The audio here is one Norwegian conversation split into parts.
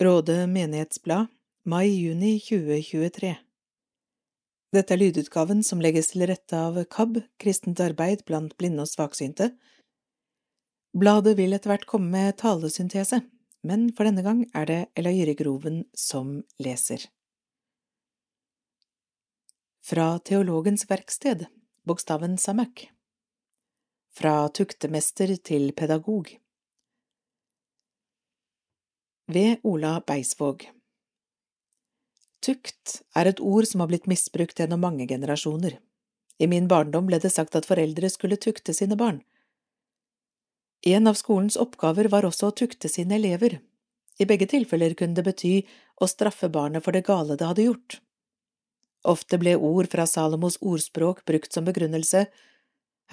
Råde menighetsblad, mai–juni 2023 Dette er lydutgaven som legges til rette av KAB, Kristent arbeid blant blinde og svaksynte. Bladet vil etter hvert komme med talesyntese, men for denne gang er det Elaire Groven som leser. Fra Teologens verksted, bokstaven Samak Fra tuktemester til pedagog ved Ola Beisvåg Tukt er et ord som har blitt misbrukt gjennom mange generasjoner. I min barndom ble det sagt at foreldre skulle tukte sine barn. En av skolens oppgaver var også å tukte sine elever. I begge tilfeller kunne det bety å straffe barnet for det gale det hadde gjort. Ofte ble ord fra Salomos ordspråk brukt som begrunnelse.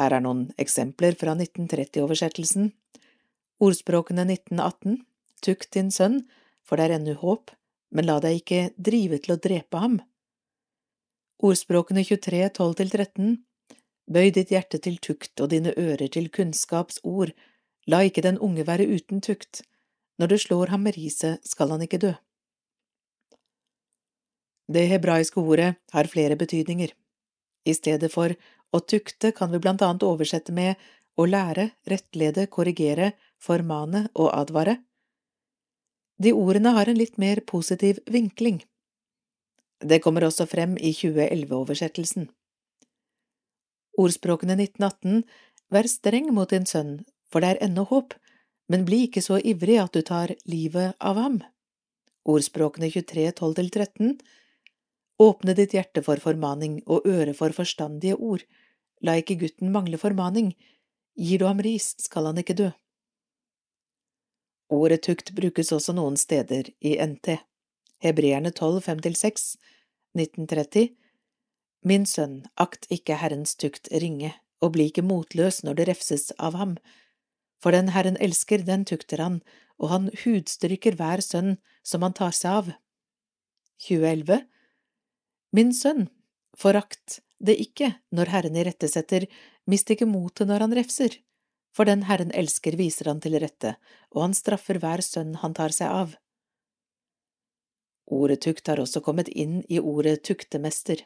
Her er noen eksempler fra 1930-oversettelsen. Ordspråkene 1918 Tukt din sønn, for det er ennå håp, men la deg ikke drive til å drepe ham. Ordspråkene 23, 12–13 Bøy ditt hjerte til tukt og dine ører til kunnskaps ord, la ikke den unge være uten tukt, når du slår ham med riset, skal han ikke dø. Det hebraiske ordet har flere betydninger. I stedet for å tukte kan vi blant annet oversette med å lære, rettlede, korrigere, formane og advare. De ordene har en litt mer positiv vinkling. Det kommer også frem i 2011-oversettelsen. Ordspråkene 1918 Vær streng mot din sønn, for det er ennå håp, men bli ikke så ivrig at du tar livet av ham. Ordspråkene 23, 12–13 Åpne ditt hjerte for formaning og øre for forstandige ord, la ikke gutten mangle formaning, gir du ham ris, skal han ikke dø. Ordet tukt brukes også noen steder i NT. Hebreerne 12, 5–6, 1930 Min sønn, akt ikke Herrens tukt ringe, og bli ikke motløs når det refses av ham. For den Herren elsker, den tukter han, og han hudstryker hver sønn som han tar seg av. 2011 Min sønn, forakt det ikke når Herren irettesetter, mist ikke motet når han refser for den Herren elsker, viser han til rette, og han straffer hver sønn han tar seg av. Ordet tukt har også kommet inn i ordet tuktemester,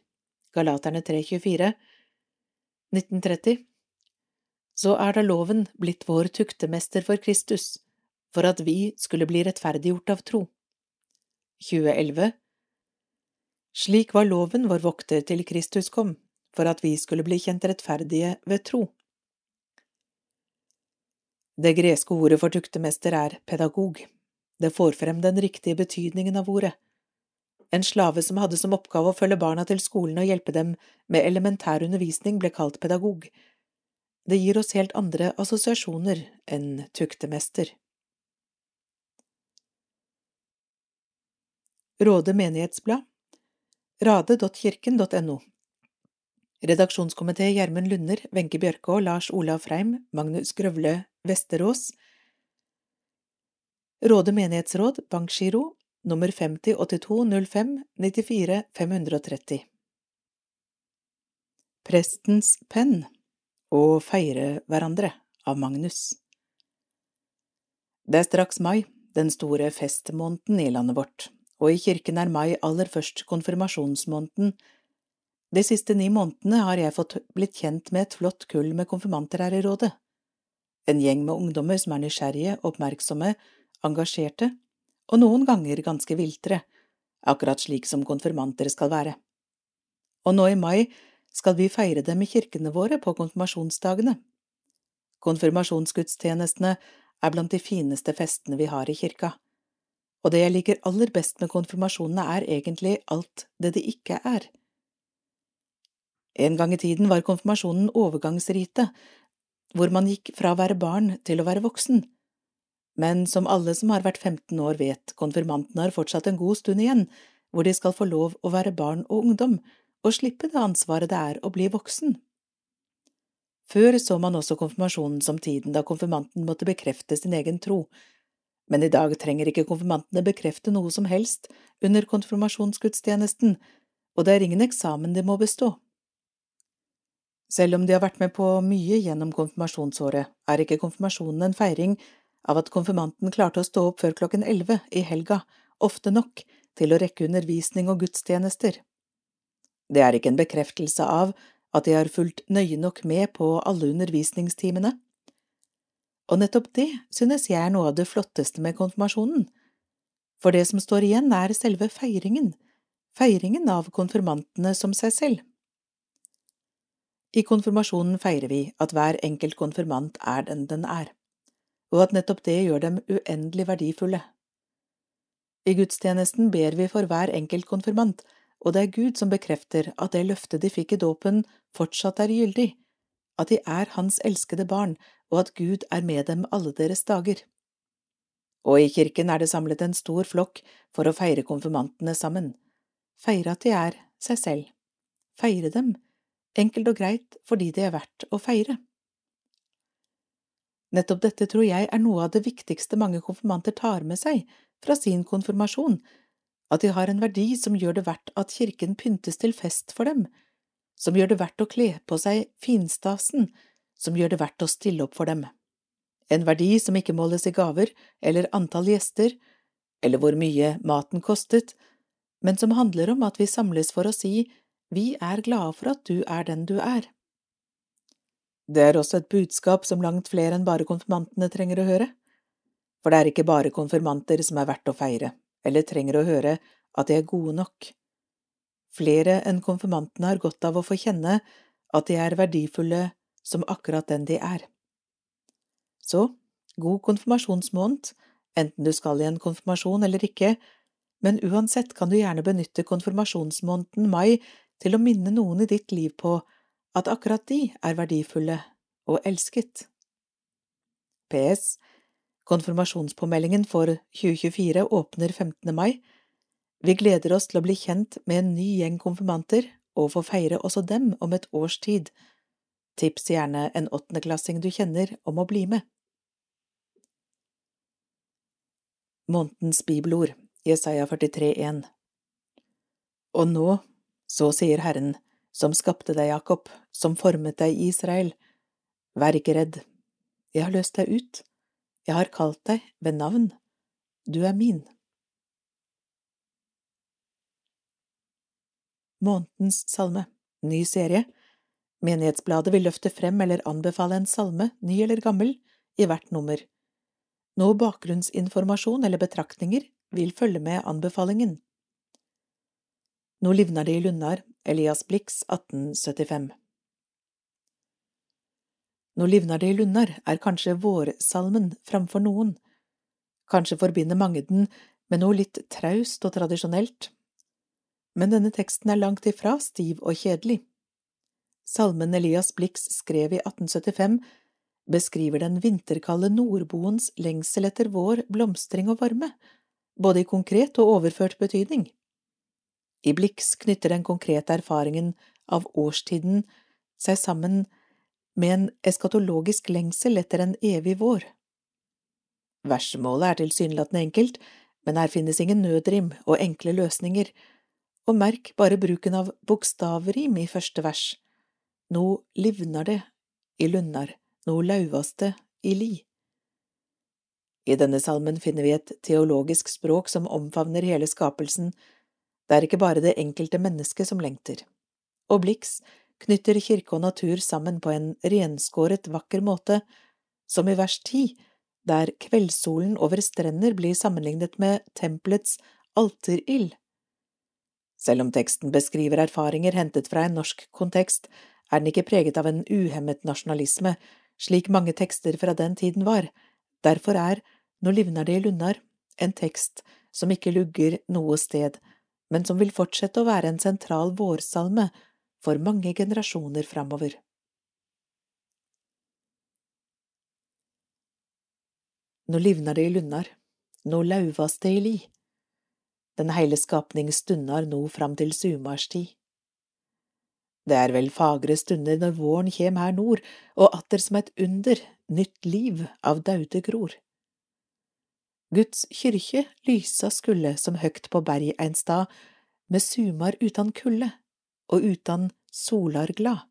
Galaterne 324, 1930. Så er da loven blitt vår tuktemester for Kristus, for at vi skulle bli rettferdiggjort av tro. 2011 Slik var loven vår vokter til Kristus kom, for at vi skulle bli kjent rettferdige ved tro. Det greske ordet for tuktemester er pedagog. Det får frem den riktige betydningen av ordet. En slave som hadde som oppgave å følge barna til skolen og hjelpe dem med elementær undervisning, ble kalt pedagog. Det gir oss helt andre assosiasjoner enn tuktemester. Råde menighetsblad rade.kirken.no Redaksjonskomité Gjermund Lunder, Wenche Bjørkå, Lars Olav Freim, Magnus Grøvle Vesterås. Råde menighetsråd, bankgiro, nummer 50 82 05 94 530 Prestens penn Å feire hverandre av Magnus. Det er straks mai, den store festmåneden i landet vårt, og i kirken er mai aller først konfirmasjonsmåneden de siste ni månedene har jeg fått blitt kjent med et flott kull med konfirmanter her i rådet. En gjeng med ungdommer som er nysgjerrige, oppmerksomme, engasjerte, og noen ganger ganske viltre, akkurat slik som konfirmanter skal være. Og nå i mai skal vi feire dem i kirkene våre på konfirmasjonsdagene. Konfirmasjonsgudstjenestene er blant de fineste festene vi har i kirka, og det jeg liker aller best med konfirmasjonene er egentlig alt det de ikke er. En gang i tiden var konfirmasjonen overgangsritet, hvor man gikk fra å være barn til å være voksen. Men som alle som har vært 15 år vet, konfirmantene har fortsatt en god stund igjen, hvor de skal få lov å være barn og ungdom, og slippe det ansvaret det er å bli voksen. Før så man også konfirmasjonen som tiden da konfirmanten måtte bekrefte sin egen tro, men i dag trenger ikke konfirmantene bekrefte noe som helst under konfirmasjonsgudstjenesten, og det er ingen eksamen de må bestå. Selv om de har vært med på mye gjennom konfirmasjonsåret, er ikke konfirmasjonen en feiring av at konfirmanten klarte å stå opp før klokken elleve i helga ofte nok til å rekke undervisning og gudstjenester. Det er ikke en bekreftelse av at de har fulgt nøye nok med på alle undervisningstimene. Og nettopp det synes jeg er noe av det flotteste med konfirmasjonen, for det som står igjen er selve feiringen, feiringen av konfirmantene som seg selv. I konfirmasjonen feirer vi at hver enkelt konfirmant er den den er, og at nettopp det gjør dem uendelig verdifulle. I gudstjenesten ber vi for hver enkelt konfirmant, og det er Gud som bekrefter at det løftet de fikk i dåpen, fortsatt er gyldig, at de er Hans elskede barn, og at Gud er med dem alle deres dager. Og i kirken er det samlet en stor flokk for å feire konfirmantene sammen, feire at de er seg selv, feire dem, enkelt og greit fordi det er verdt å feire. Nettopp dette tror jeg er noe av det viktigste mange konfirmanter tar med seg fra sin konfirmasjon, at de har en verdi som gjør det verdt at kirken pyntes til fest for dem, som gjør det verdt å kle på seg finstasen, som gjør det verdt å stille opp for dem en verdi som ikke måles i gaver eller antall gjester, eller hvor mye maten kostet, men som handler om at vi samles for å si vi er glade for at du er den du er. Det er også et budskap som langt flere enn bare konfirmantene trenger å høre, for det er ikke bare konfirmanter som er verdt å feire, eller trenger å høre at de er gode nok. Flere enn konfirmantene har godt av å få kjenne at de er verdifulle som akkurat den de er. Så, god konfirmasjonsmåned, enten du skal i en konfirmasjon eller ikke, men uansett kan du gjerne benytte konfirmasjonsmåneden mai til å minne noen i ditt liv på at akkurat de er verdifulle og elsket. PS Konfirmasjonspåmeldingen for 2024 åpner 15. mai. Vi gleder oss til å bli kjent med en ny gjeng konfirmanter og få feire også dem om et års tid. Tips gjerne en åttendeklassing du kjenner om å bli med. Månedens bibelord, Jesaja 43,1 Og nå, så sier Herren, som skapte deg, Jakob, som formet deg, Israel, vær ikke redd, jeg har løst deg ut, jeg har kalt deg ved navn, du er min. Månedens salme, ny serie, Menighetsbladet vil løfte frem eller anbefale en salme, ny eller gammel, i hvert nummer. Noe bakgrunnsinformasjon eller betraktninger vil følge med anbefalingen. Nå livner det i lundar, Elias Blix 1875 Nå livner det i lundar er kanskje vårsalmen framfor noen. Kanskje forbinder mange den med noe litt traust og tradisjonelt, men denne teksten er langt ifra stiv og kjedelig. Salmen Elias Blix skrev i 1875, beskriver den vinterkalde nordboens lengsel etter vår, blomstring og varme, både i konkret og overført betydning. I Blix knytter den konkrete erfaringen av årstiden seg sammen med en eskatologisk lengsel etter en evig vår. Versemålet er tilsynelatende enkelt, men her finnes ingen nødrim og enkle løsninger, og merk bare bruken av bokstavrim i første vers no livnar det i lunnar, no lauvas det i li. I denne salmen finner vi et teologisk språk som omfavner hele skapelsen, det er ikke bare det enkelte mennesket som lengter. Og Blix knytter kirke og natur sammen på en renskåret, vakker måte, som i vers ti, der kveldssolen over strender blir sammenlignet med tempelets alterild. Selv om teksten beskriver erfaringer hentet fra en norsk kontekst, er den ikke preget av en uhemmet nasjonalisme, slik mange tekster fra den tiden var. Derfor er Nå livner det i Lunnar en tekst som ikke lugger noe sted, men som vil fortsette å være en sentral vårsalme for mange generasjoner framover. Nå livner det i Lunnar, nå lauvas det i li. Den heile skapning stundar nå fram til sumarstid. Det er vel fagre stunder når våren kjem her nord, og atter som et under, nytt liv av daude gror. Guds kyrkje lysa skulle som høgt på berg ein stad, med sumar utan kulde og utan solar glad.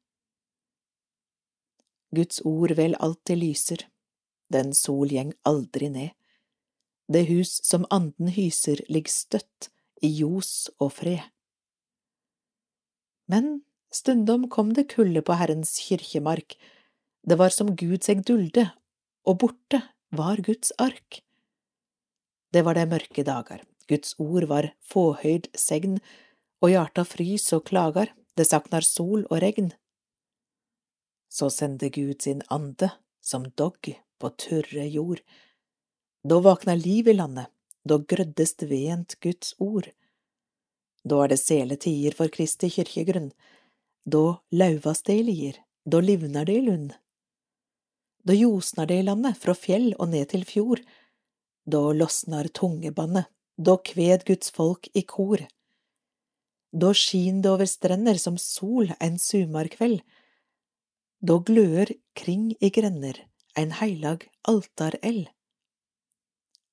Guds ord vel alltid lyser, den sol gjeng aldri ned. Det hus som anden hyser, ligger støtt i ljos og fred. Men stundom kom det kulde på Herrens kirkemark, det var som Gud seg dulde, og borte var Guds ark. Det var de mørke dager, Guds ord var fåhøyd segn, og hjarta frys og klagar, det saknar sol og regn. Så sende Gud sin ande som dogg på tørre jord. Da vakna liv i landet, da grøddes vent Guds ord. Da er det sele tider for Kristi kirkegrunn, da lauvas det i lier, da livnar det i lund. Da ljosnar det i landet, fra fjell og ned til fjord, da losnar tungebannet, da kved Guds folk i kor. Da skin det over strender som sol en sumarkveld, da gløder kring i grender en heilag altareld.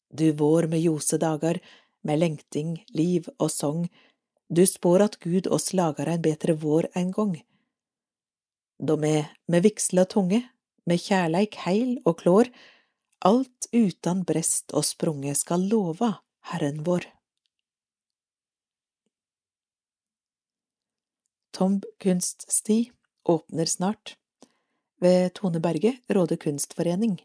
Du vår med ljose dagar, med lengting, liv og song, du spår at Gud oss lagar ein betre vår ein gong. Da me med vigsla tunge, med kjærleik heil og klår, alt utan brest og sprunge skal lova Herren vår. Tomb kunststi åpner snart. Ved Tone Berge, Råde kunstforening.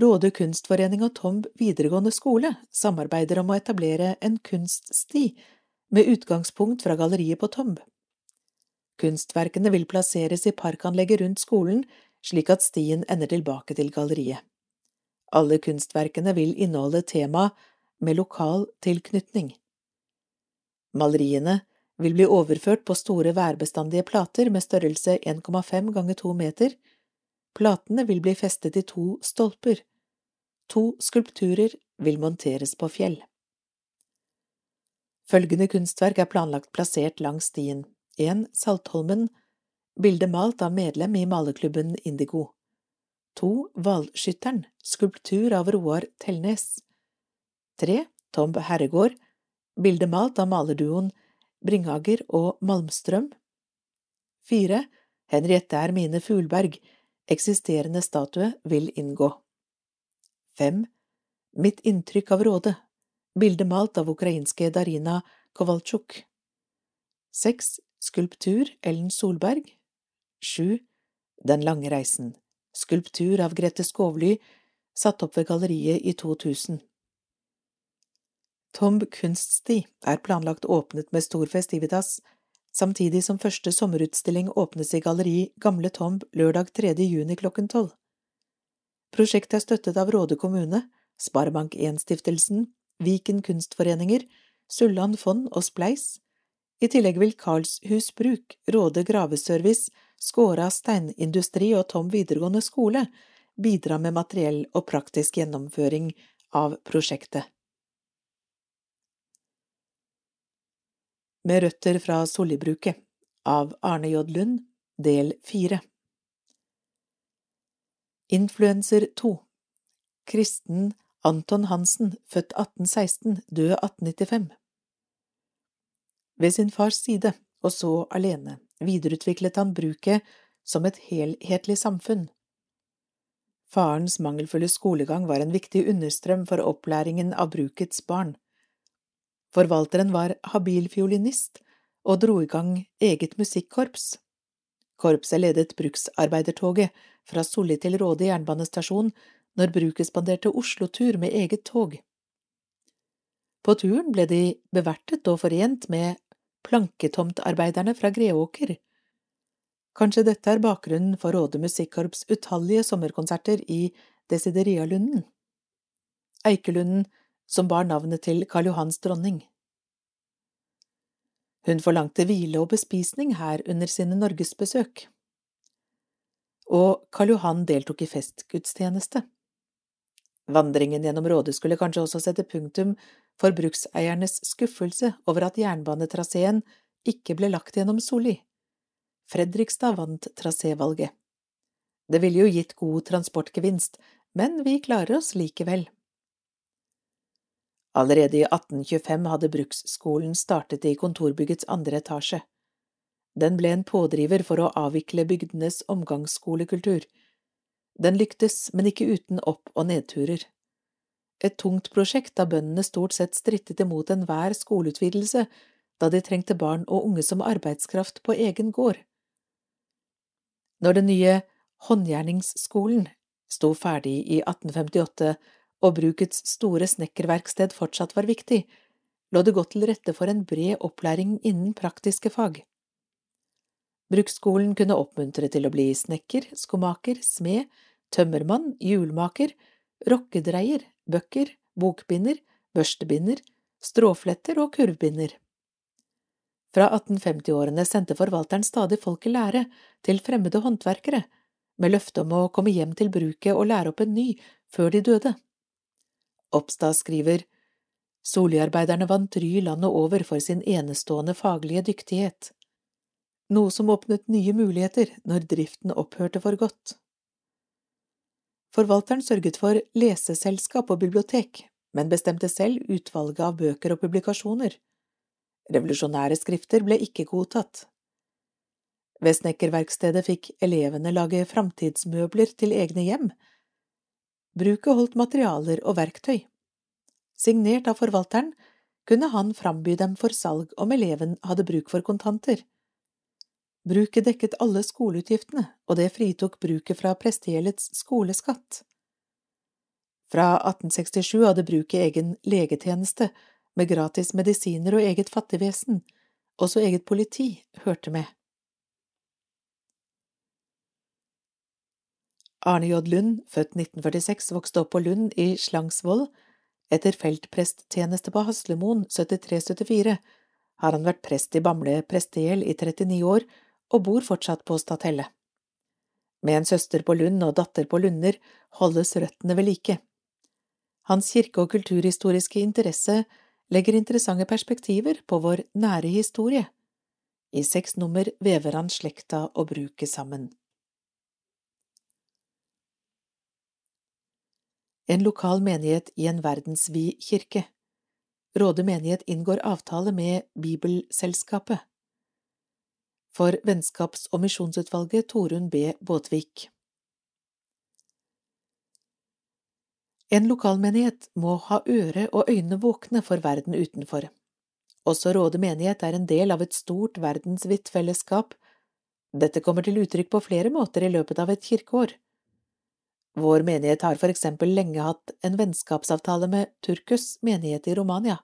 Råde kunstforening og Tomb videregående skole samarbeider om å etablere en kunststi med utgangspunkt fra galleriet på Tomb. Kunstverkene vil plasseres i parkanlegget rundt skolen, slik at stien ender tilbake til galleriet. Alle kunstverkene vil inneholde tema med lokal tilknytning. Maleriene vil bli overført på store værbestandige plater med størrelse 1,5 ganger 2 meter. Platene vil bli festet i to stolper. To skulpturer vil monteres på fjell. Følgende kunstverk er planlagt plassert langs stien. 1. Saltholmen, bilde malt av medlem i malerklubben Indigo. 2. Hvalskytteren, skulptur av Roar Telnes. 3. Tom Herregård, bilde malt av malerduoen Bringager og Malmstrøm. 4. Henriette Hermine Fulberg, eksisterende statue, vil inngå. 5. Mitt inntrykk av Råde, bilde malt av ukrainske Darina Kovalchuk. 6. Skulptur Ellen Solberg. 7. Den lange reisen, skulptur av Grete Skovly, satt opp ved galleriet i 2000. Tomb kunststi er planlagt åpnet med stor festivitas, samtidig som første sommerutstilling åpnes i Galleri Gamle Tomb lørdag 3. juni klokken tolv. Prosjektet er støttet av Råde kommune, Sparebank1-stiftelsen, Viken kunstforeninger, Sulland fond og Spleis. I tillegg vil Karlshus Bruk, Råde graveservice, Skåra steinindustri og Tom videregående skole bidra med materiell og praktisk gjennomføring av prosjektet. Med røtter fra Sollibruket av Arne J. Lund Del 4 Influenser 2 Kristen Anton Hansen, født 1816, død 1895 Ved sin fars side, og så alene, videreutviklet han bruket som et helhetlig samfunn. Farens mangelfulle skolegang var en viktig understrøm for opplæringen av brukets barn. Forvalteren var habil fiolinist og dro i gang eget musikkorps. Korpset ledet bruksarbeidertoget fra Solli til Råde jernbanestasjon når bruket spanderte Oslo-tur med eget tog. På turen ble de bevertet og forent med planketomtarbeiderne fra Greåker. Kanskje dette er bakgrunnen for Råde musikkorps utallige sommerkonserter i Desiderialunden. Eikelunden som bar navnet til Karl Johans dronning. Hun forlangte hvile og bespisning her under sine norgesbesøk, og Karl Johan deltok i festgudstjeneste. Vandringen gjennom Råde skulle kanskje også sette punktum for brukseiernes skuffelse over at jernbanetraseen ikke ble lagt gjennom Soli. Fredrikstad vant trasévalget. Det ville jo gitt god transportgevinst, men vi klarer oss likevel. Allerede i 1825 hadde bruksskolen startet i kontorbyggets andre etasje. Den ble en pådriver for å avvikle bygdenes omgangsskolekultur. Den lyktes, men ikke uten opp- og nedturer. Et tungt prosjekt da bøndene stort sett strittet imot enhver skoleutvidelse da de trengte barn og unge som arbeidskraft på egen gård. Når den nye håndgjerningsskolen sto ferdig i 1858 og brukets store snekkerverksted fortsatt var viktig, lå det godt til rette for en bred opplæring innen praktiske fag. Bruksskolen kunne oppmuntre til å bli snekker, skomaker, smed, tømmermann, hjulmaker, rokkedreier, bøkker, bokbinder, børstebinder, stråfletter og kurvbinder. Fra 1850-årene sendte forvalteren stadig folk i lære til fremmede håndverkere, med løfte om å komme hjem til bruket og lære opp en ny før de døde. Oppstad skriver Soliarbeiderne vant ry landet over for sin enestående faglige dyktighet, noe som åpnet nye muligheter når driften opphørte for godt. Forvalteren sørget for leseselskap og bibliotek, men bestemte selv utvalget av bøker og publikasjoner. Revolusjonære skrifter ble ikke godtatt. Ved snekkerverkstedet fikk elevene lage framtidsmøbler til egne hjem. Bruket holdt materialer og verktøy signert av forvalteren, kunne han framby dem for salg om eleven hadde bruk for kontanter. Bruket dekket alle skoleutgiftene, og det fritok bruket fra prestegjeldets skoleskatt. Fra 1867 hadde bruket egen legetjeneste, med gratis medisiner og eget fattigvesen, også eget politi hørte med. Arne J. Lund, født 1946, vokste opp på Lund i Slangsvold, etter feltpresttjeneste på Haslemoen 73–74 har han vært prest i Bamble prestegjeld i 39 år og bor fortsatt på Stathelle. Med en søster på Lund og datter på Lunder holdes røttene ved like. Hans kirke- og kulturhistoriske interesse legger interessante perspektiver på vår nære historie. I seks nummer vever han slekta og bruket sammen. en lokal menighet i en verdensvid kirke. Råde menighet inngår avtale med Bibelselskapet. For Vennskaps- og misjonsutvalget Torunn B. Båtvik. En lokalmenighet må ha øre og øyne våkne for verden utenfor. Også Råde menighet er en del av et stort verdensvidt fellesskap. Dette kommer til uttrykk på flere måter i løpet av et kirkeår. Vår menighet har for eksempel lenge hatt en vennskapsavtale med Turkus menighet i Romania.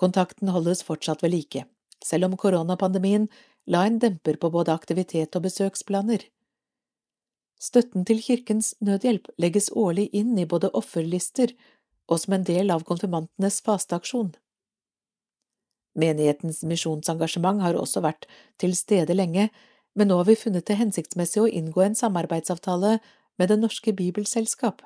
Kontakten holdes fortsatt ved like, selv om koronapandemien la en demper på både aktivitet og besøksplaner. Støtten til Kirkens Nødhjelp legges årlig inn i både offerlister og som en del av konfirmantenes fasteaksjon. Menighetens misjonsengasjement har også vært til stede lenge, men nå har vi funnet det hensiktsmessig å inngå en samarbeidsavtale med Det norske bibelselskap.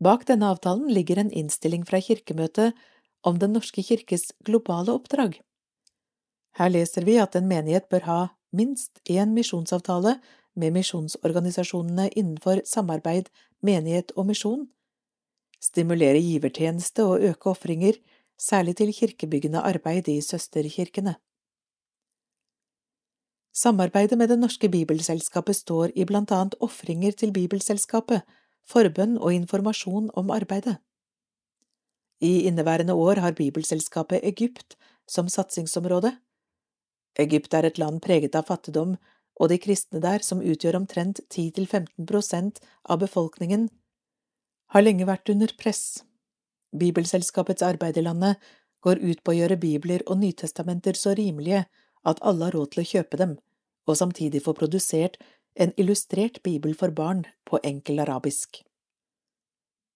Bak denne avtalen ligger en innstilling fra Kirkemøtet om Den norske kirkes globale oppdrag. Her leser vi at en menighet bør ha minst én misjonsavtale med misjonsorganisasjonene innenfor samarbeid, menighet og misjon, stimulere givertjeneste og øke ofringer, særlig til kirkebyggende arbeid i søsterkirkene. Samarbeidet med Det norske bibelselskapet står i blant annet ofringer til Bibelselskapet, forbønn og informasjon om arbeidet. I inneværende år har Bibelselskapet Egypt som satsingsområde. Egypt er et land preget av fattigdom, og de kristne der, som utgjør omtrent 10–15 prosent av befolkningen, har lenge vært under press. Bibelselskapets arbeid i landet går ut på å gjøre bibler og nytestamenter så rimelige at alle har råd til å kjøpe dem, og samtidig få produsert en illustrert bibel for barn på enkel arabisk.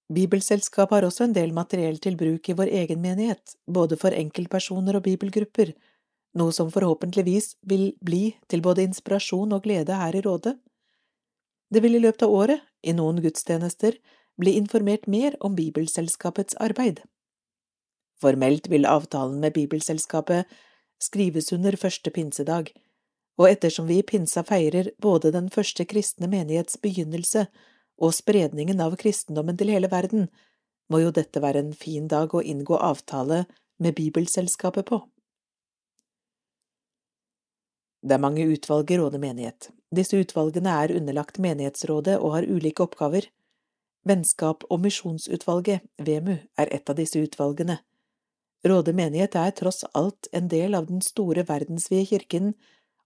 Bibelselskapet har også en del materiell til bruk i vår egen menighet, både for enkeltpersoner og bibelgrupper, noe som forhåpentligvis vil bli til både inspirasjon og glede her i rådet. Det vil i løpet av året, i noen gudstjenester, bli informert mer om Bibelselskapets arbeid. Formelt vil avtalen med Bibelselskapet skrives under første pinsedag, og ettersom vi i pinsa feirer både den første kristne menighets begynnelse og spredningen av kristendommen til hele verden, må jo dette være en fin dag å inngå avtale med Bibelselskapet på. Det er mange utvalg i Råde menighet. Disse utvalgene er underlagt menighetsrådet og har ulike oppgaver. Vennskap og misjonsutvalget, VEMU, er et av disse utvalgene. Råde menighet er tross alt en del av den store verdensvide kirken,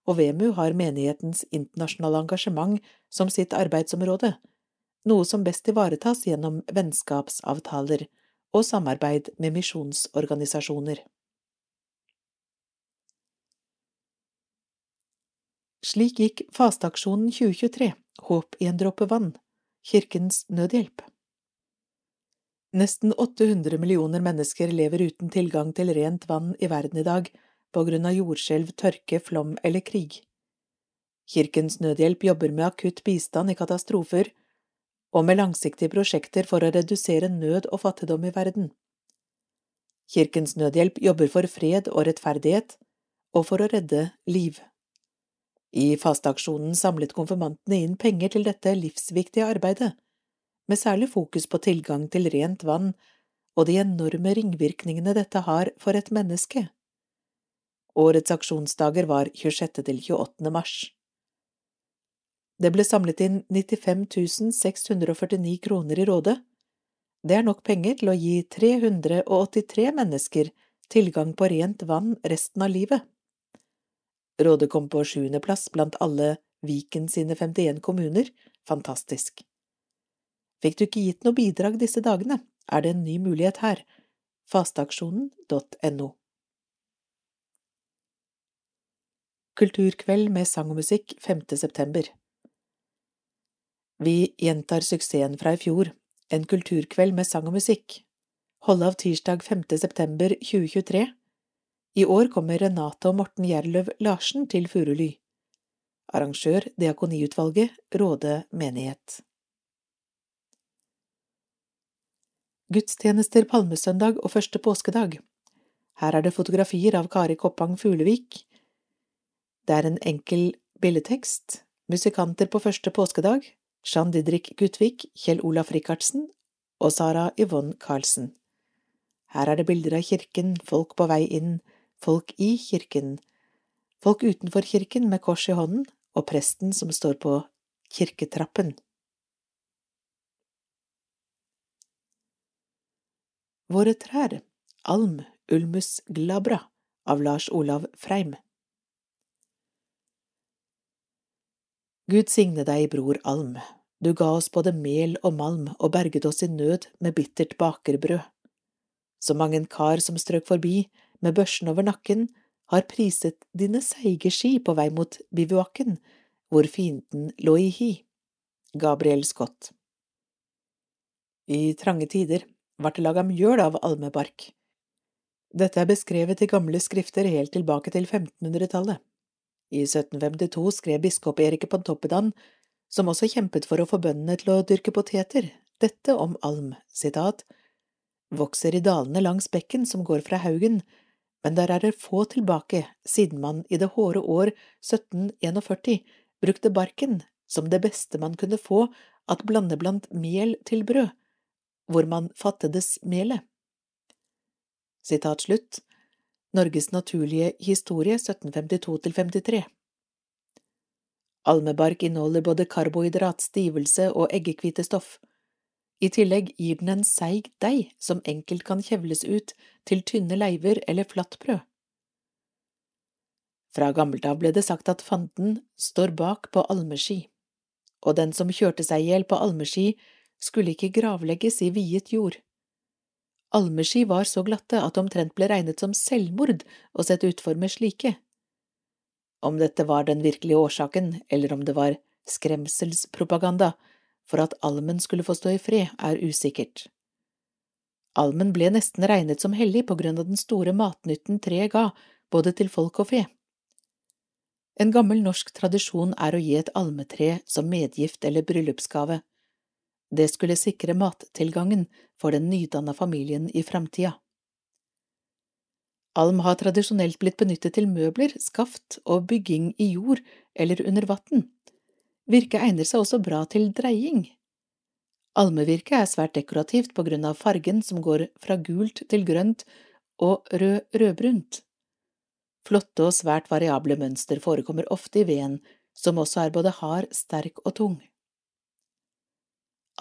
og VEMU har menighetens internasjonale engasjement som sitt arbeidsområde, noe som best ivaretas gjennom vennskapsavtaler og samarbeid med misjonsorganisasjoner. Slik gikk fasteaksjonen 2023, Håp i en dråpe vann, Kirkens Nødhjelp. Nesten 800 millioner mennesker lever uten tilgang til rent vann i verden i dag på grunn av jordskjelv, tørke, flom eller krig. Kirkens Nødhjelp jobber med akutt bistand i katastrofer og med langsiktige prosjekter for å redusere nød og fattigdom i verden. Kirkens Nødhjelp jobber for fred og rettferdighet og for å redde liv. I fasteaksjonen samlet konfirmantene inn penger til dette livsviktige arbeidet, med særlig fokus på tilgang til rent vann og de enorme ringvirkningene dette har for et menneske. Årets aksjonsdager var 26. til 28. mars. Det ble samlet inn 95 649 kroner i rådet. Det er nok penger til å gi 383 mennesker tilgang på rent vann resten av livet. Rådet kom på sjuendeplass blant alle Viken sine 51 kommuner, fantastisk. Fikk du ikke gitt noe bidrag disse dagene, er det en ny mulighet her, fasteaksjonen.no. Kulturkveld med sang og musikk 5. september Vi gjentar suksessen fra i fjor, en kulturkveld med sang og musikk. Holde av tirsdag 5. september 2023 i år kommer Renate og Morten Gjerløv Larsen til Furuly. Arrangør Diakoniutvalget, Råde menighet. Gudstjenester palmesøndag og første påskedag. Her er det fotografier av Kari Koppang Fuglevik. Det er en enkel billedtekst. Musikanter på første påskedag. Jean Didrik Gutvik, Kjell Olaf Rikardsen og Sara Yvonne Karlsen. Her er det bilder av kirken, folk på vei inn, folk i kirken, folk utenfor kirken med kors i hånden og presten som står på kirketrappen. Våre trær, Alm ulmus glabra av Lars Olav Freim Gud signe deg, bror Alm, du ga oss både mel og malm og berget oss i nød med bittert bakerbrød. Så mang en kar som strøk forbi, med børsen over nakken, har priset dine seige ski på vei mot bivuakken, hvor fienden lå i hi. Gabriel Scott I trange tider vart det laga mjøl av almebark. Dette er beskrevet i gamle skrifter helt tilbake til 1500-tallet. I 1752 skrev biskop Erik Pontoppidan, som også kjempet for å få bøndene til å dyrke poteter, dette om alm, sitat, vokser i dalene langs bekken som går fra haugen, men der er det få tilbake siden man i det hårde år 1741 brukte barken som det beste man kunne få at blande blant mel til brød, hvor man fattedes melet. Sitat slutt Norges naturlige historie 1752–53 Almebark inneholder både karbohydrat, stivelse og eggekvitestoff. I tillegg gir den en seig deig som enkelt kan kjevles ut til tynne leiver eller flatt brød. Fra gammelt av ble det sagt at fanden står bak på almeski, og den som kjørte seg i hjel på almeski, skulle ikke gravlegges i viet jord. Almeski var så glatte at omtrent ble regnet som selvmord å sette utfor med slike. Om dette var den virkelige årsaken, eller om det var skremselspropaganda, for at almen skulle få stå i fred, er usikkert. Almen ble nesten regnet som hellig på grunn av den store matnytten treet ga, både til folk og fe. En gammel norsk tradisjon er å gi et almetre som medgift eller bryllupsgave. Det skulle sikre mattilgangen for den nydanna familien i framtida. Alm har tradisjonelt blitt benyttet til møbler, skaft og bygging i jord eller under vann, Virket egner seg også bra til dreying. Almevirket er svært dekorativt på grunn av fargen som går fra gult til grønt og rød-rødbrunt. Flotte og svært variable mønster forekommer ofte i veden, som også er både hard, sterk og tung.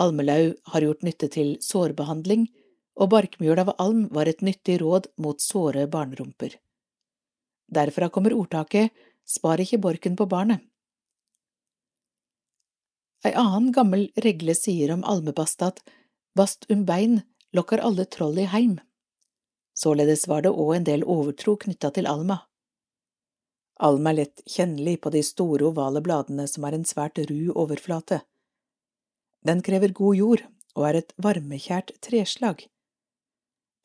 Almelau har gjort nytte til sårbehandling, og barkmjøl av alm var et nyttig råd mot såre barnerumper. Derfra kommer ordtaket Spar ikke borken på barnet. Ei annen gammel regle sier om almebast at bast um bein lokkar alle troll i heim. Således var det òg en del overtro knytta til alma. Alm er lett kjennelig på de store, ovale bladene som har en svært ru overflate. Den krever god jord og er et varmekjært treslag.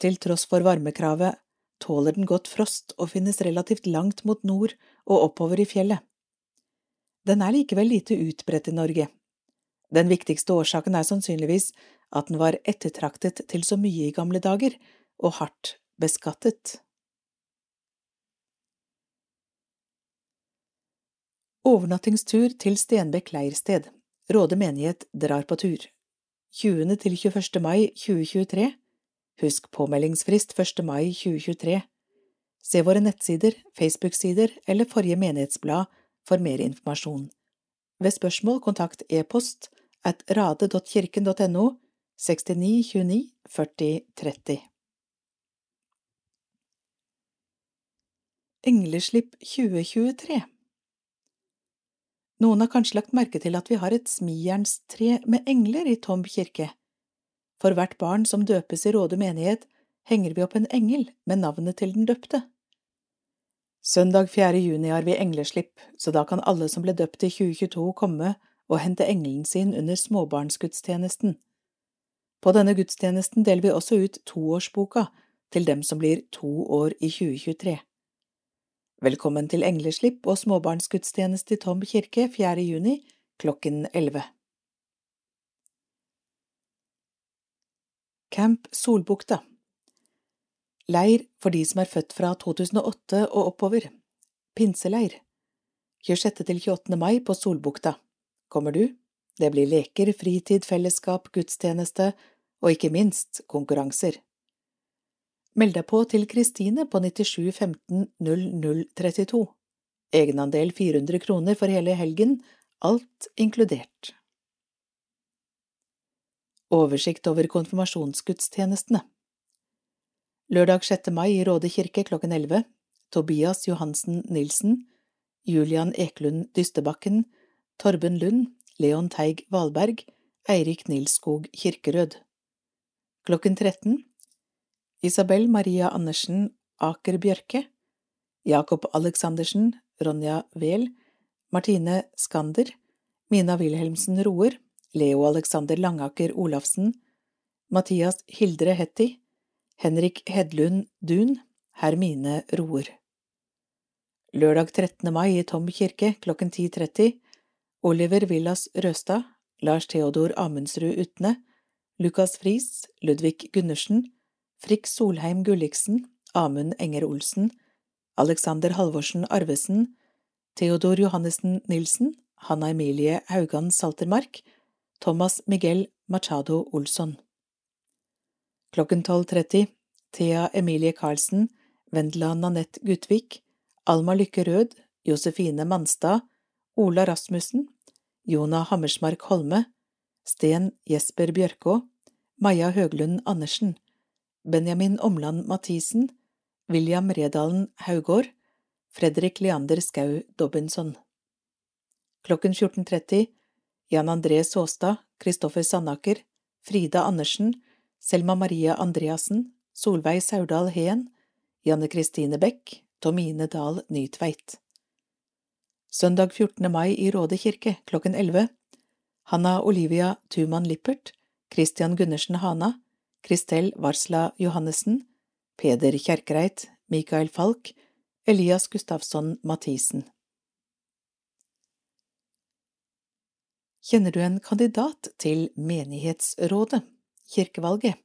Til tross for varmekravet tåler den godt frost og finnes relativt langt mot nord og oppover i fjellet. Den er likevel lite utbredt i Norge. Den viktigste årsaken er sannsynligvis at den var ettertraktet til så mye i gamle dager og hardt beskattet. Overnattingstur til Stenbekk leirsted. Råde menighet drar på tur. 20. til 21. mai 2023 Husk påmeldingsfrist 1. mai 2023. Se våre nettsider, Facebook-sider eller forrige menighetsblad for mer informasjon. Ved spørsmål kontakt e-post at rade.kirken.no 69 29 40 30. Engleslipp 2023 Noen har kanskje lagt merke til at vi har et smijernstre med engler i Tomb kirke. For hvert barn som døpes i Råde menighet, henger vi opp en engel med navnet til den døpte. Søndag 4. juni har vi engleslipp, så da kan alle som ble døpt i 2022 komme og hente engelen sin under småbarnsgudstjenesten. På denne gudstjenesten deler vi også ut toårsboka til dem som blir to år i 2023. Velkommen til engleslipp og småbarnsgudstjeneste i Tom kirke 4. juni klokken 11. Camp Solbukta Leir for de som er født fra 2008 og oppover. Pinseleir 26. til 28. mai på Solbukta. Kommer du? Det blir leker, fritid, fellesskap, gudstjeneste og ikke minst konkurranser. Meld deg på til Kristine på 97 15 0032. Egenandel 400 kroner for hele helgen, alt inkludert. Oversikt over konfirmasjonsgudstjenestene Lørdag 6. mai i Råde kirke klokken 11 Tobias Johansen Nilsen Julian Eklund Dystebakken Torben Lund Leon Teig Valberg Eirik Nilskog Kirkerød Klokken 13 Isabel Maria Andersen Aker Bjørke Jakob Aleksandersen Ronja Wehl Martine Skander Mina Wilhelmsen Roer Leo Alexander Langaker Olafsen, Mathias Hildre Hetty, Henrik Hedlund Dun, Hermine Roer. Lørdag 13. mai i Tom kirke klokken 10.30 Oliver Villas Røstad, Lars Theodor Amundsrud Utne, Lukas Friis, Ludvig Gundersen, Frikk Solheim Gulliksen, Amund Enger Olsen, Alexander Halvorsen Arvesen, Theodor Johannessen Nilsen, Hanna Emilie Haugan Saltermark, Thomas Miguel Machado Olsson. Klokken 12.30 Thea Emilie Karlsen, Vendela Nanette Gutvik, Alma Lykke Rød, Josefine Manstad, Ola Rasmussen, Jona Hammersmark Holme, Sten Jesper Bjørkå, Maja Høglund Andersen, Benjamin Omland Mathisen, William Redalen Haugård, Fredrik Leander Skau Dobbinson. Klokken 14.30 Jan André Såstad, Kristoffer Sandaker, Frida Andersen, Selma Maria Andreassen, Solveig Saurdal Heen, Janne Kristine Bech, Tomine Dahl Nytveit. Søndag 14. mai i Råde kirke klokken 11 Hanna Olivia Tuman Lippert, Christian Gundersen Hana, Kristel Varsla Johannessen, Peder Kjerkreit, Mikael Falk, Elias Gustafsson Mathisen. Kjenner du en kandidat til menighetsrådet, kirkevalget?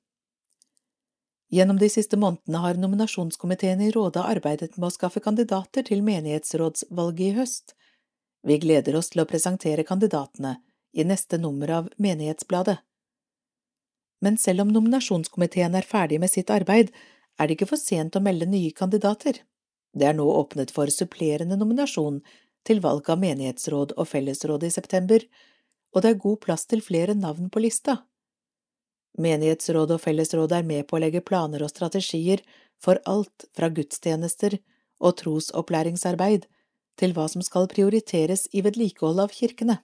Gjennom de siste månedene har nominasjonskomiteen i rådet arbeidet med å skaffe kandidater til menighetsrådsvalget i høst. Vi gleder oss til å presentere kandidatene i neste nummer av Menighetsbladet. Men selv om nominasjonskomiteen er ferdig med sitt arbeid, er det ikke for sent å melde nye kandidater. Det er nå åpnet for supplerende nominasjon til valg av menighetsråd og fellesråd i september, og det er god plass til flere navn på lista. Menighetsrådet og fellesrådet er med på å legge planer og strategier for alt fra gudstjenester og trosopplæringsarbeid til hva som skal prioriteres i vedlikehold av kirkene.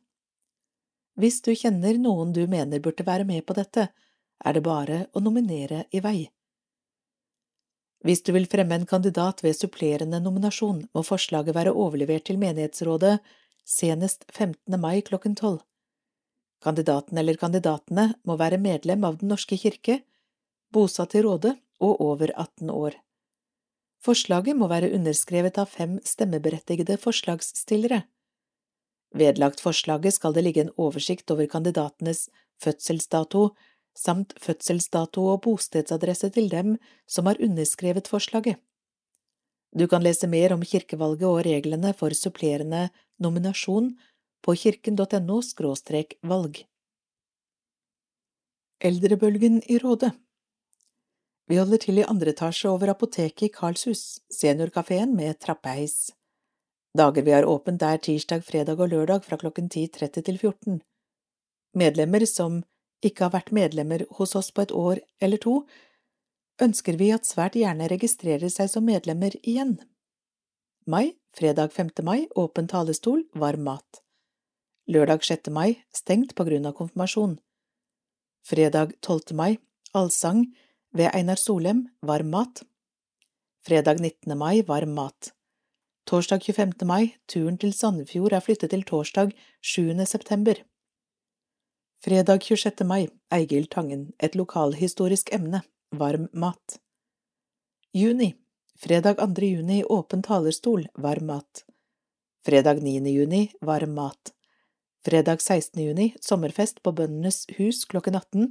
Hvis du kjenner noen du mener burde være med på dette, er det bare å nominere i vei. Hvis du vil fremme en kandidat ved supplerende nominasjon, må forslaget være overlevert til menighetsrådet senest 15. mai klokken tolv. Kandidaten eller kandidatene må være medlem av Den norske kirke, bosatt i Rådet og over 18 år. Forslaget må være underskrevet av fem stemmeberettigede forslagsstillere. Vedlagt forslaget skal det ligge en oversikt over kandidatenes fødselsdato samt fødselsdato og bostedsadresse til dem som har underskrevet forslaget. Du kan lese mer om kirkevalget og reglene for supplerende nominasjon på kirken.no valg. Eldrebølgen i Rådet Vi holder til i andre etasje over apoteket i Karlshus, seniorkafeen med trappeheis. Dager vi har åpent er tirsdag, fredag og lørdag fra klokken 10.30 til 14. Medlemmer som ikke har vært medlemmer hos oss på et år eller to, ønsker vi at svært gjerne registrerer seg som medlemmer igjen. Mai, fredag 5. mai, åpen talestol, varm mat. Lørdag 6. mai, stengt på grunn av konfirmasjon. Fredag 12. mai, allsang ved Einar Solem, varm mat. Fredag 19. mai, varm mat. Torsdag 25. mai, turen til Sandefjord er flyttet til torsdag 7. september. Fredag 26. mai, Eigil Tangen, et lokalhistorisk emne, varm mat. Juni, fredag 2. juni, åpen talerstol, varm mat. Fredag 9. juni, varm mat. Fredag 16. juni, sommerfest på Bøndenes hus klokken 18,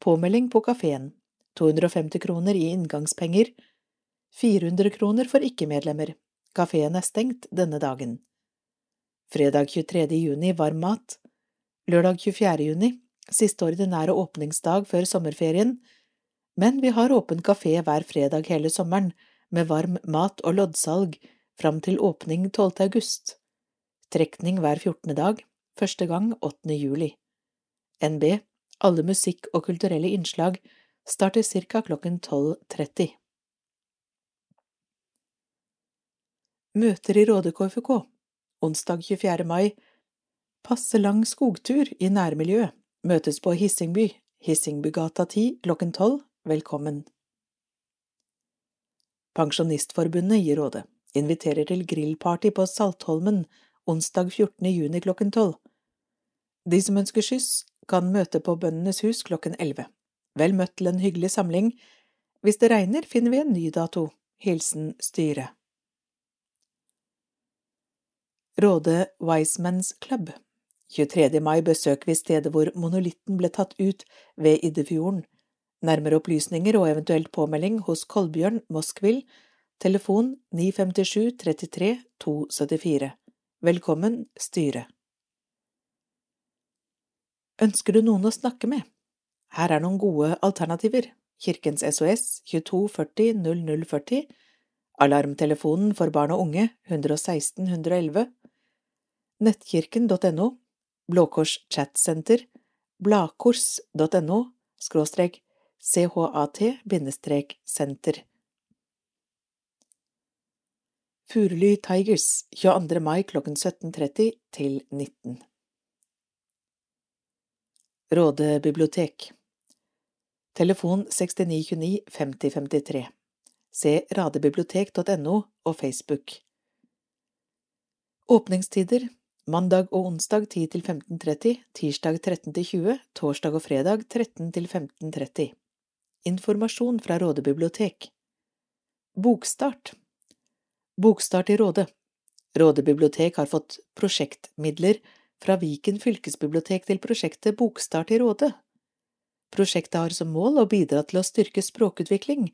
påmelding på kafeen, 250 kroner i inngangspenger, 400 kroner for ikke-medlemmer, kafeen er stengt denne dagen. Fredag 23. juni, varm mat. Lørdag 24. juni, siste ordinære åpningsdag før sommerferien, men vi har åpen kafé hver fredag hele sommeren, med varm mat og loddsalg fram til åpning 12. august. Trekning hver 14. dag, første gang 8. juli. NB, alle musikk- og kulturelle innslag, starter ca. klokken 12.30. Møter i Råde KFK Onsdag 24. mai Passe lang skogtur i nærmiljøet. Møtes på Hissingby, Hissingbygata 10 klokken tolv. Velkommen. Pensjonistforbundet gir rådet. Inviterer til grillparty på Saltholmen onsdag 14. juni klokken tolv. De som ønsker skyss, kan møte på Bøndenes hus klokken elleve. Vel møtt til en hyggelig samling. Hvis det regner, finner vi en ny dato. Hilsen styret. Råde Wisemans Club 23. mai besøker vi stedet hvor monolitten ble tatt ut ved Iddefjorden. Nærmere opplysninger og eventuelt påmelding hos Kolbjørn Moskvil, telefon 957 33 274. Velkommen, styre. Ønsker du noen å snakke med? Her er noen gode alternativer. Kirkens SOS 2240 0040, Alarmtelefonen for barn og unge 116 111, nettkirken.no Blå Kors chatsenter, bladkors.no skråstrek chat senter. Furuly Tigers 22. mai klokken 17.30 til 19. Råde bibliotek Telefon 6929 5053 Se radebibliotek.no og Facebook. Åpningstider Mandag og onsdag 10 til 15.30, tirsdag 13 til 20, torsdag og fredag 13 til 15.30. Informasjon fra Råde bibliotek Bokstart Bokstart i Råde. Råde bibliotek har fått prosjektmidler fra Viken fylkesbibliotek til prosjektet Bokstart i Råde. Prosjektet har som mål å bidra til å styrke språkutvikling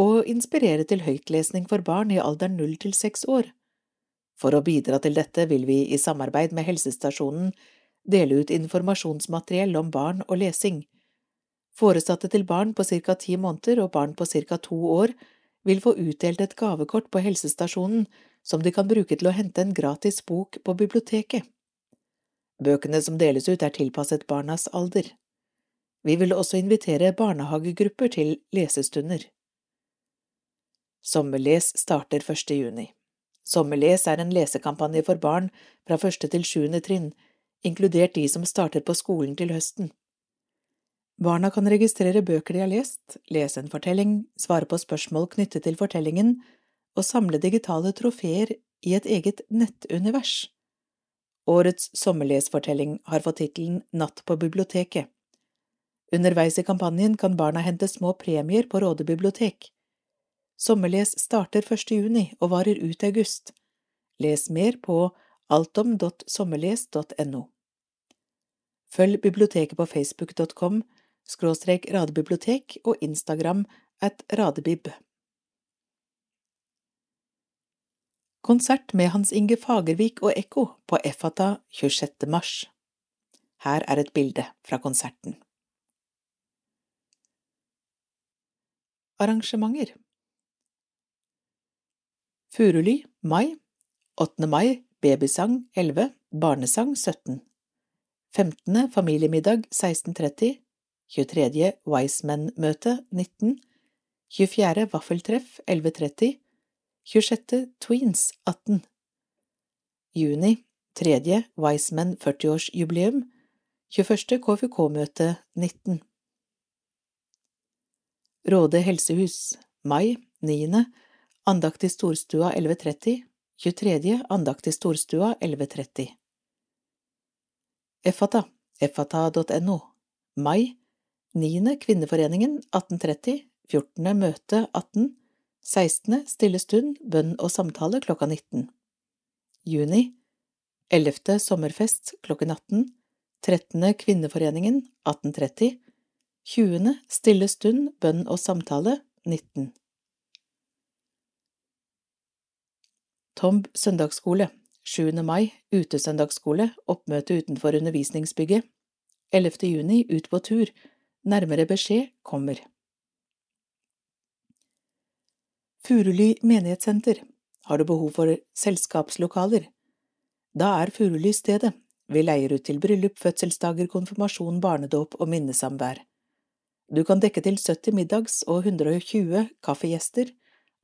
og inspirere til høytlesning for barn i alderen null til seks år. For å bidra til dette vil vi i samarbeid med helsestasjonen dele ut informasjonsmateriell om barn og lesing. Foresatte til barn på ca. ti måneder og barn på ca. to år vil få utdelt et gavekort på helsestasjonen som de kan bruke til å hente en gratis bok på biblioteket. Bøkene som deles ut er tilpasset barnas alder. Vi vil også invitere barnehagegrupper til lesestunder. Sommerles starter 1. juni. Sommerles er en lesekampanje for barn fra første til sjuende trinn, inkludert de som starter på skolen til høsten. Barna kan registrere bøker de har lest, lese en fortelling, svare på spørsmål knyttet til fortellingen og samle digitale trofeer i et eget nettunivers. Årets sommerlesfortelling har fått tittelen Natt på biblioteket. Underveis i kampanjen kan barna hente små premier på Råde bibliotek. Sommerles starter 1. juni og varer ut august. Les mer på altom.sommerles.no. Følg biblioteket på facebook.com skråstrek radebibliotek og Instagram at radebib. Konsert med Hans Inge Fagervik og Ekko på Effata 26. mars. Her er et bilde fra konserten. Arrangementer Furuly, mai 8. mai, babysang 11, barnesang 17 15. familiemiddag 16.30 23. Wiseman-møte 19 24. Vaffeltreff 11.30 26. Tweens 18 Juni 3. Wiseman 40-årsjubileum 21. KFUK-møte 19 Råde helsehus Mai 9. Andakt i Storstua 11.30 23. Andakt i Storstua 11.30 Effata effata.no Mai 9. Kvinneforeningen 1830 14. Møte 18 16. Stille stund, bønn og samtale klokka 19 Juni 11. Sommerfest klokken 18 13. Kvinneforeningen 1830 20. Stille stund, bønn og samtale 19 Tomb søndagsskole 7. mai Utesøndagsskole Oppmøte utenfor undervisningsbygget 11. juni Ut på tur Nærmere beskjed kommer. Furuly menighetssenter Har du behov for selskapslokaler? Da er Furuly stedet. Vi leier ut til bryllup, fødselsdager, konfirmasjon, barnedåp og minnesamvær. Du kan dekke til 70 middags- og 120 kaffegjester,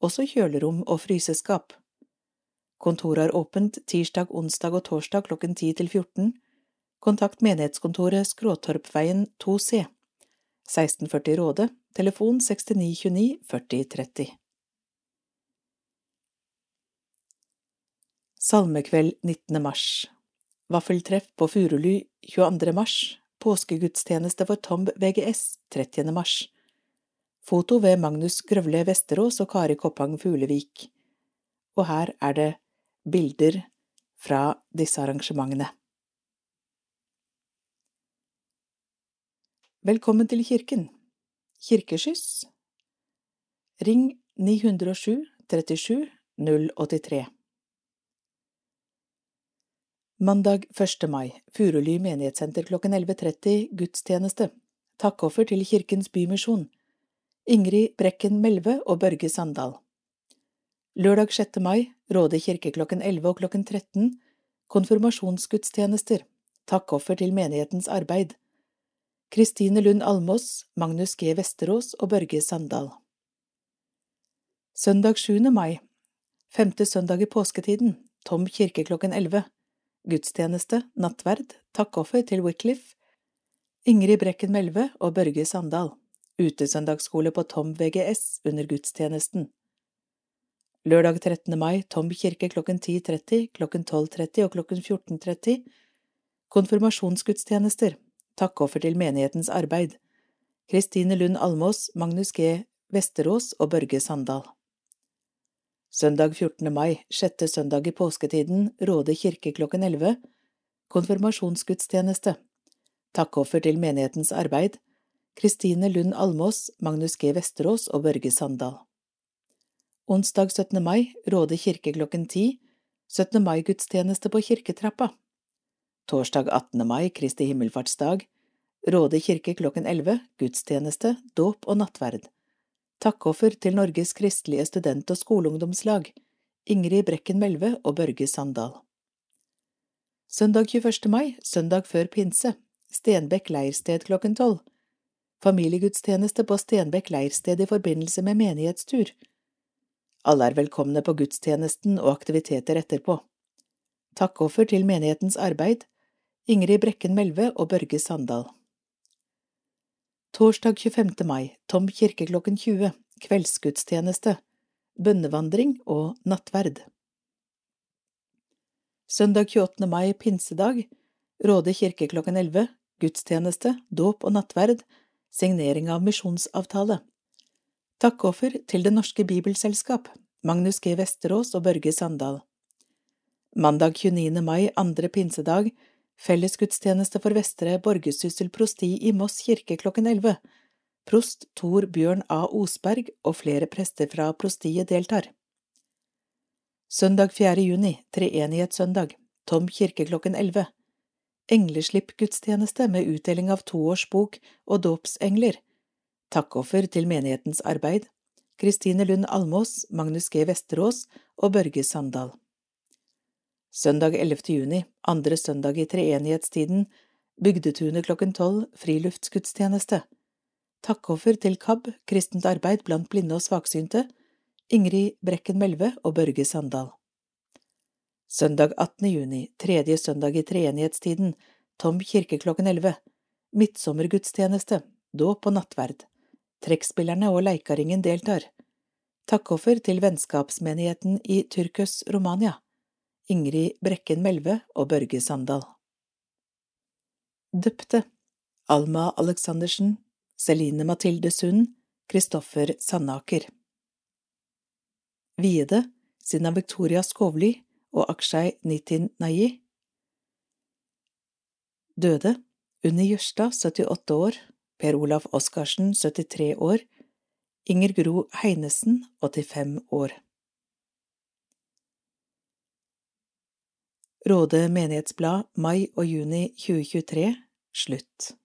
også kjølerom og fryseskap. Kontoret er åpent tirsdag, onsdag og torsdag klokken 10 til 14. Kontakt menighetskontoret Skråtorpveien 2C. 1640 Råde, telefon 6929 40 Salmekveld 19. mars Vaffeltreff på Furuly 22. mars Påskegudstjeneste for Tomb VGS 30. mars Foto ved Magnus Grøvle Vesterås og Kari Koppang Fuglevik Og her er det bilder fra disse arrangementene. Velkommen til kirken. Kirkeskyss Ring 907 37 083 Mandag 1. mai Furuly menighetssenter klokken 11.30 gudstjeneste Takkoffer til Kirkens Bymisjon Ingrid Brekken Melve og Børge Sandal Lørdag 6. mai Råde kirke klokken 11 og klokken 13 Konfirmasjonsgudstjenester Takkoffer til menighetens arbeid Kristine Lund Almås, Magnus G. Vesterås og Børge Sandal. Søndag 7. mai Femte søndag i påsketiden Tom kirke klokken 11 Gudstjeneste, nattverd, takkoffer til Wycliffe Ingrid Brekken Melve og Børge Sandal. Utesøndagsskole på Tom VGS under gudstjenesten. Lørdag 13. mai Tom kirke klokken 10.30, klokken 12.30 og klokken 14.30 Konfirmasjonsgudstjenester. Takkoffer til menighetens arbeid. Kristine Lund Almås, Magnus G. Vesterås og Børge Sandal Søndag 14. mai, sjette søndag i påsketiden, Råde kirke klokken 11 Konfirmasjonsgudstjeneste Takkoffer til menighetens arbeid Kristine Lund Almås, Magnus G. Vesterås og Børge Sandal Onsdag 17. mai, Råde kirke klokken 10 17. mai-gudstjeneste på kirketrappa Torsdag 18. mai, Kristi himmelfartsdag, Råde kirke klokken 11, gudstjeneste, dåp og nattverd. Takkoffer til Norges kristelige student- og skoleungdomslag, Ingrid Brekken Melve og Børge Sandal. Søndag 21. mai, søndag før pinse, Stenbekk leirsted klokken tolv. Familiegudstjeneste på Stenbekk leirsted i forbindelse med menighetstur. Alle er velkomne på gudstjenesten og aktiviteter etterpå. Takkoffer til menighetens arbeid, Ingrid Brekken Melve og Børge Sandal. Torsdag 25. mai, Tom kirke klokken 20, kveldsgudstjeneste, bønnevandring og nattverd. Søndag 28. mai, pinsedag, Råde kirke klokken 11, gudstjeneste, dåp og nattverd, signering av misjonsavtale. Takkoffer til Det Norske Bibelselskap, Magnus G. Vesterås og Børge Sandal. Mandag 29. mai, andre pinsedag, fellesgudstjeneste for Vestre Borgesyssel prosti i Moss kirke klokken 11. Prost Tor Bjørn A. Osberg og flere prester fra prostiet deltar. Søndag 4. juni, treenighetssøndag, Tom kirke klokken 11. Engleslipp-gudstjeneste med utdeling av toårsbok og dåpsengler. Takkoffer til menighetens arbeid. Kristine Lund Almås, Magnus G. Vesterås og Børge Sandal. Søndag 11. juni, andre søndag i treenighetstiden, Bygdetunet klokken tolv, friluftsgudstjeneste. Takkoffer til KAB, kristent arbeid blant blinde og svaksynte, Ingrid Brekken Melve og Børge Sandal. Søndag 18. juni, tredje søndag i treenighetstiden, Tom kirke klokken elleve, midtsommergudstjeneste, dåp og nattverd. Trekkspillerne og leikaringen deltar. Takkoffer til vennskapsmenigheten i Tyrkus, Romania. Ingrid Brekken Melve og Børge Sandal. Døpte Alma Aleksandersen, Celine Mathilde Sund, Kristoffer Sandaker. Viede Sina Victoria Skovly og Akshay Nitin Nayi. Døde Unni Jørstad, 78 år, Per Olaf Oskarsen, 73 år, Inger Gro Heinesen, 85 år. Råde menighetsblad mai og juni 2023 slutt.